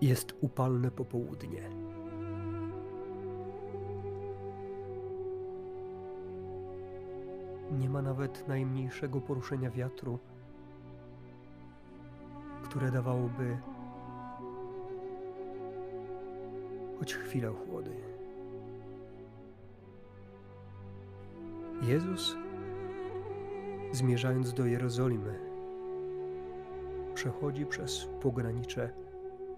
Jest upalne popołudnie. Nie ma nawet najmniejszego poruszenia wiatru, które dawałoby choć chwilę chłody. Jezus, zmierzając do Jerozolimy, przechodzi przez pogranicze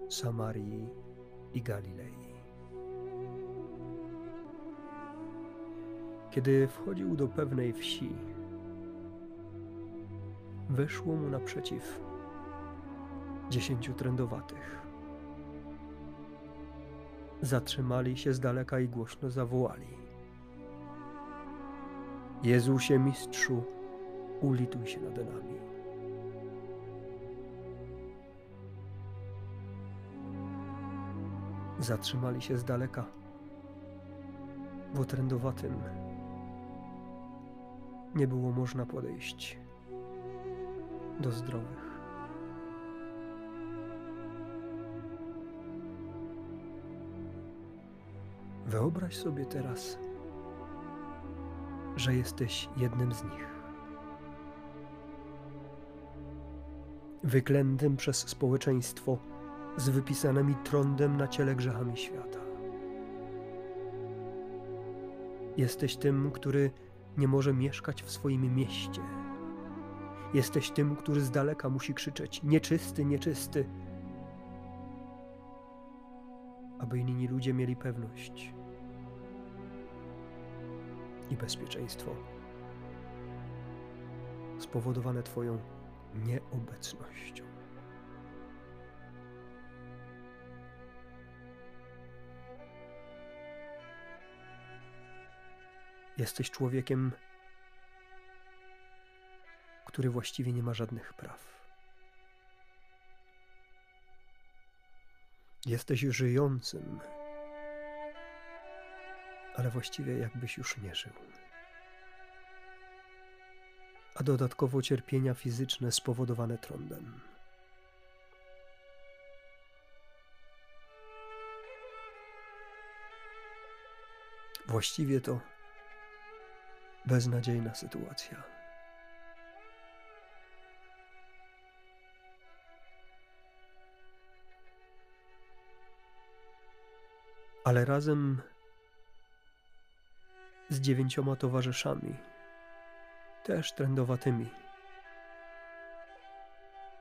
Samarii i Galilei. Kiedy wchodził do pewnej wsi, weszło mu naprzeciw dziesięciu trędowatych. Zatrzymali się z daleka i głośno zawołali: Jezusie, mistrzu, ulituj się nade nami. Zatrzymali się z daleka, w otrędowatym nie było można podejść do zdrowych. Wyobraź sobie teraz, że jesteś jednym z nich. Wyklętym przez społeczeństwo z wypisanymi trądem na ciele grzechami świata. Jesteś tym, który nie może mieszkać w swoim mieście. Jesteś tym, który z daleka musi krzyczeć: Nieczysty, nieczysty, aby inni ludzie mieli pewność i bezpieczeństwo spowodowane Twoją nieobecnością. Jesteś człowiekiem, który właściwie nie ma żadnych praw. Jesteś żyjącym, ale właściwie jakbyś już nie żył. A dodatkowo cierpienia fizyczne spowodowane trądem. Właściwie to beznadziejna sytuacja. Ale razem z dziewięcioma towarzyszami, też trędowatymi,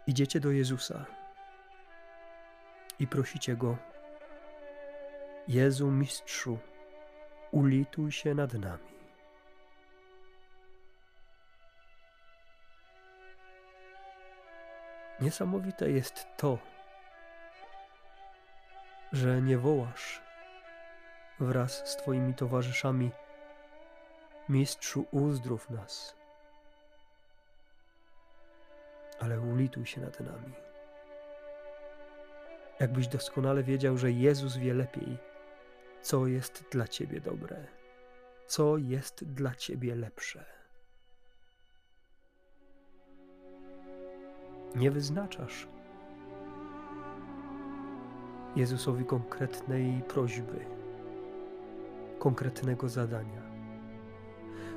idziecie do Jezusa i prosicie Go: Jezu, mistrzu, ulituj się nad nami. Niesamowite jest to, że nie wołasz wraz z Twoimi towarzyszami, Mistrzu, uzdrów nas, ale ulituj się nad nami. Jakbyś doskonale wiedział, że Jezus wie lepiej, co jest dla Ciebie dobre, co jest dla Ciebie lepsze. Nie wyznaczasz Jezusowi konkretnej prośby, konkretnego zadania,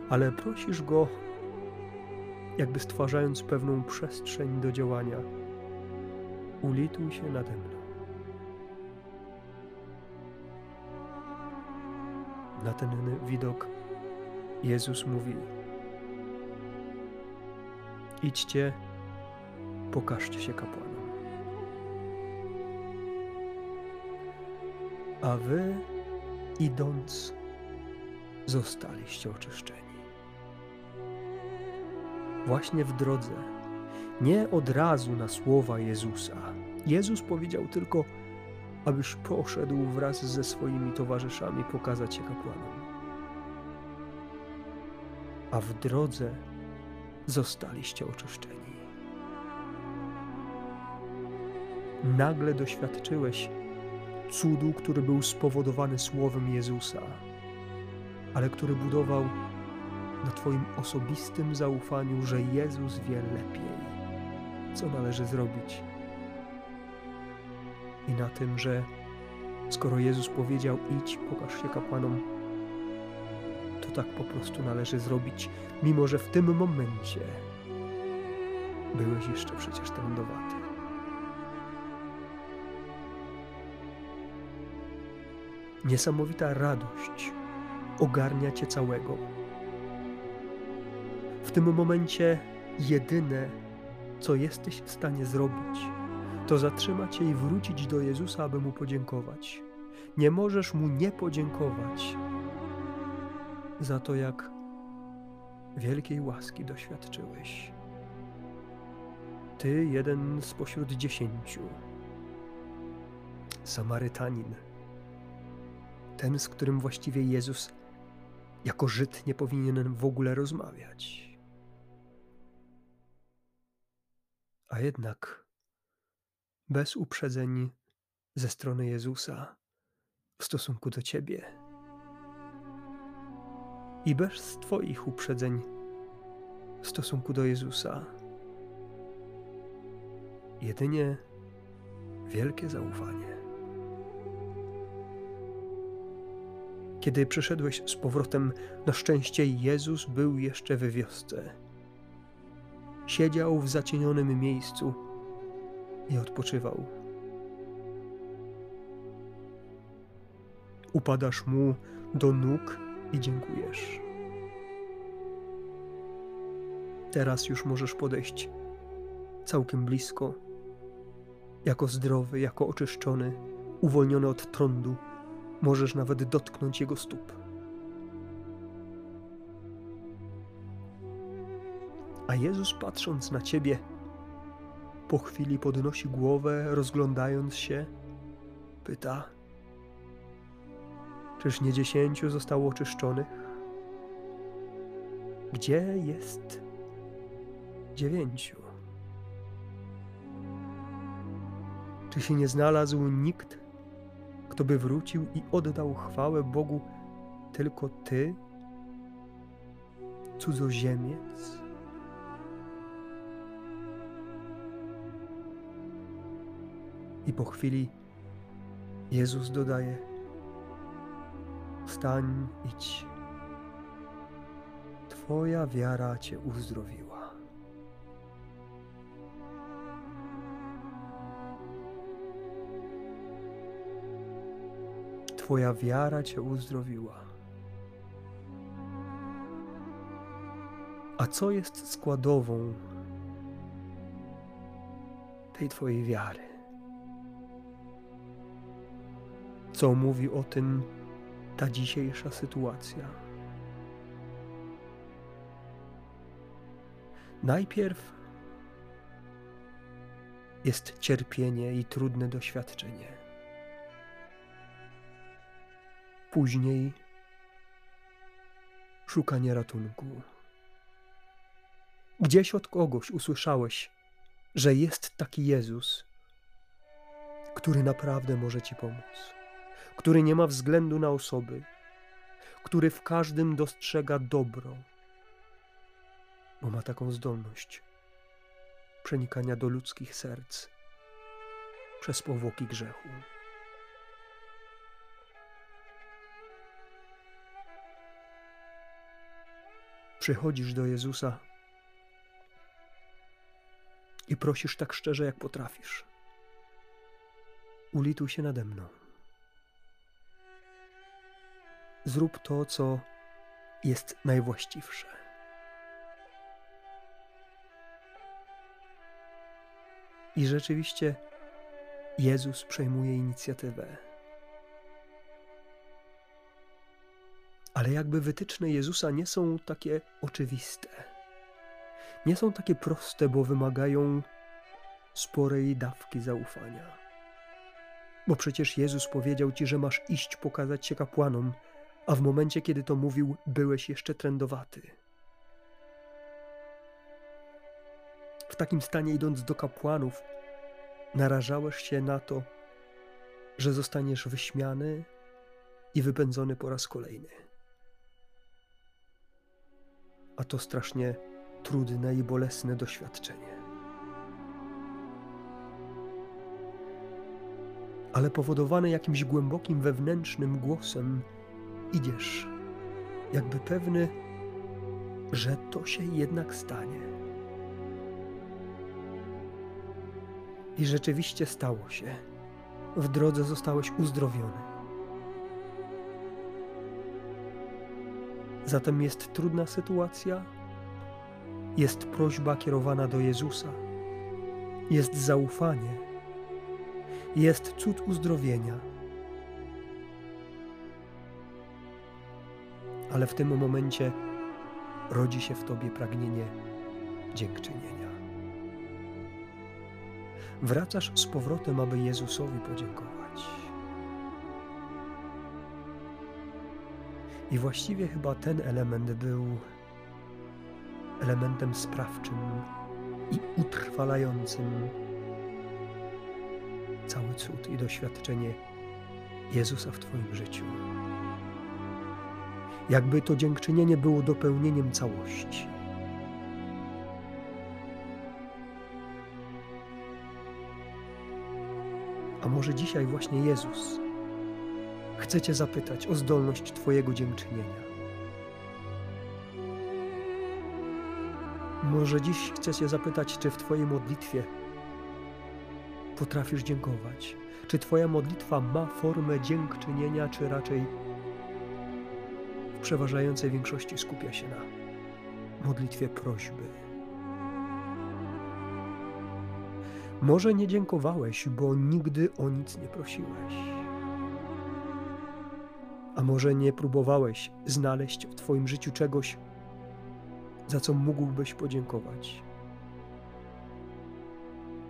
ale prosisz Go, jakby stwarzając pewną przestrzeń do działania. Ulituj się nade mną. Na ten widok Jezus mówi: Idźcie pokażcie się kapłanom. A wy, idąc, zostaliście oczyszczeni. Właśnie w drodze, nie od razu na słowa Jezusa. Jezus powiedział tylko, abyś poszedł wraz ze swoimi towarzyszami pokazać się kapłanom. A w drodze zostaliście oczyszczeni. Nagle doświadczyłeś cudu, który był spowodowany słowem Jezusa, ale który budował na Twoim osobistym zaufaniu, że Jezus wie lepiej, co należy zrobić. i na tym, że skoro Jezus powiedział: idź, pokaż się kapłanom, to tak po prostu należy zrobić, mimo że w tym momencie byłeś jeszcze przecież trędowaty. Niesamowita radość ogarnia cię całego. W tym momencie jedyne, co jesteś w stanie zrobić, to zatrzymać się i wrócić do Jezusa, aby mu podziękować. Nie możesz mu nie podziękować za to, jak wielkiej łaski doświadczyłeś. Ty, jeden spośród dziesięciu, Samarytanin, ten, z którym właściwie Jezus jako Żyd nie powinien w ogóle rozmawiać. A jednak bez uprzedzeń ze strony Jezusa w stosunku do Ciebie i bez Twoich uprzedzeń w stosunku do Jezusa. Jedynie wielkie zaufanie. Kiedy przyszedłeś z powrotem, na szczęście Jezus był jeszcze w wiosce. Siedział w zacienionym miejscu i odpoczywał. Upadasz mu do nóg i dziękujesz. Teraz już możesz podejść całkiem blisko, jako zdrowy, jako oczyszczony, uwolniony od trądu Możesz nawet dotknąć jego stóp. A Jezus, patrząc na ciebie, po chwili podnosi głowę, rozglądając się, pyta: Czyż nie dziesięciu zostało oczyszczonych? Gdzie jest dziewięciu? Czy się nie znalazł nikt, kto by wrócił i oddał chwałę Bogu tylko ty, cudzoziemiec? I po chwili Jezus dodaje: Wstań, idź. Twoja wiara cię uzdrowiła. Twoja wiara Cię uzdrowiła. A co jest składową tej Twojej wiary? Co mówi o tym ta dzisiejsza sytuacja? Najpierw jest cierpienie i trudne doświadczenie. Później szukanie ratunku. Gdzieś od kogoś usłyszałeś, że jest taki Jezus, który naprawdę może Ci pomóc, który nie ma względu na osoby, który w każdym dostrzega dobro, bo ma taką zdolność przenikania do ludzkich serc przez powłoki grzechu. Przychodzisz do Jezusa i prosisz tak szczerze, jak potrafisz. Ulituj się nade mną. Zrób to, co jest najwłaściwsze. I rzeczywiście Jezus przejmuje inicjatywę. Ale jakby wytyczne Jezusa nie są takie oczywiste. Nie są takie proste, bo wymagają sporej dawki zaufania. Bo przecież Jezus powiedział ci, że masz iść pokazać się kapłanom, a w momencie, kiedy to mówił, byłeś jeszcze trędowaty. W takim stanie, idąc do kapłanów, narażałeś się na to, że zostaniesz wyśmiany i wypędzony po raz kolejny a to strasznie trudne i bolesne doświadczenie. ale powodowany jakimś głębokim wewnętrznym głosem, idziesz, jakby pewny, że to się jednak stanie. I rzeczywiście stało się. W drodze zostałeś uzdrowiony. Zatem jest trudna sytuacja, jest prośba kierowana do Jezusa, jest zaufanie, jest cud uzdrowienia. Ale w tym momencie rodzi się w tobie pragnienie dziękczynienia. Wracasz z powrotem, aby Jezusowi podziękować. I właściwie chyba ten element był elementem sprawczym i utrwalającym cały cud i doświadczenie Jezusa w Twoim życiu. Jakby to dziękczynienie było dopełnieniem całości. A może dzisiaj właśnie Jezus chce Cię zapytać o zdolność Twojego dziękczynienia. Może dziś chcę Cię zapytać, czy w Twojej modlitwie potrafisz dziękować? Czy Twoja modlitwa ma formę dziękczynienia, czy raczej w przeważającej większości skupia się na modlitwie prośby? Może nie dziękowałeś, bo nigdy o nic nie prosiłeś. A może nie próbowałeś znaleźć w Twoim życiu czegoś, za co mógłbyś podziękować?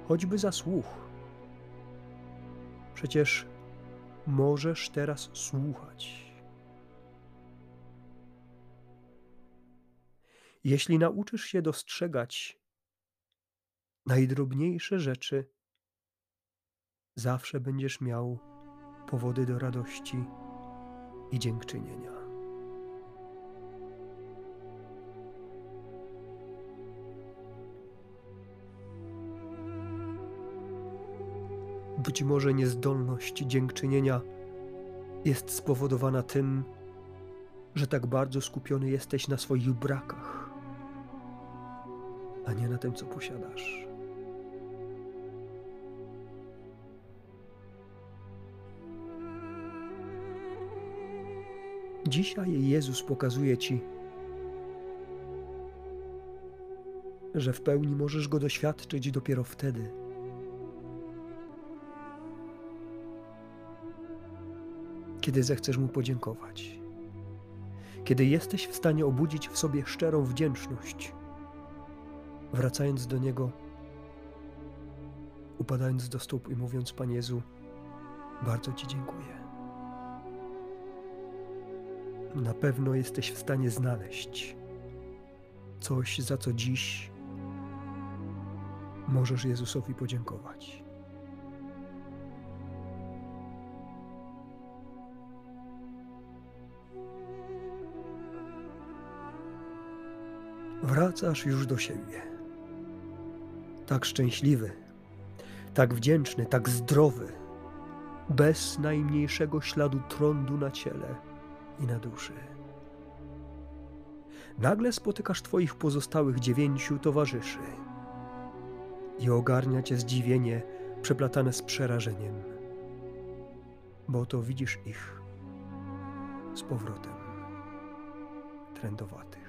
Choćby za słuch. Przecież możesz teraz słuchać. Jeśli nauczysz się dostrzegać najdrobniejsze rzeczy, zawsze będziesz miał powody do radości i dziękczynienia. Być może niezdolność dziękczynienia jest spowodowana tym, że tak bardzo skupiony jesteś na swoich brakach, a nie na tym, co posiadasz. Dzisiaj Jezus pokazuje Ci, że w pełni możesz Go doświadczyć dopiero wtedy, kiedy zechcesz Mu podziękować, kiedy jesteś w stanie obudzić w sobie szczerą wdzięczność, wracając do Niego, upadając do stóp i mówiąc: Panie Jezu, bardzo Ci dziękuję. Na pewno jesteś w stanie znaleźć coś, za co dziś możesz Jezusowi podziękować. Wracasz już do siebie. Tak szczęśliwy, tak wdzięczny, tak zdrowy, bez najmniejszego śladu trądu na ciele i na duszy. Nagle spotykasz Twoich pozostałych dziewięciu towarzyszy i ogarnia Cię zdziwienie przeplatane z przerażeniem, bo to widzisz ich z powrotem trędowaty.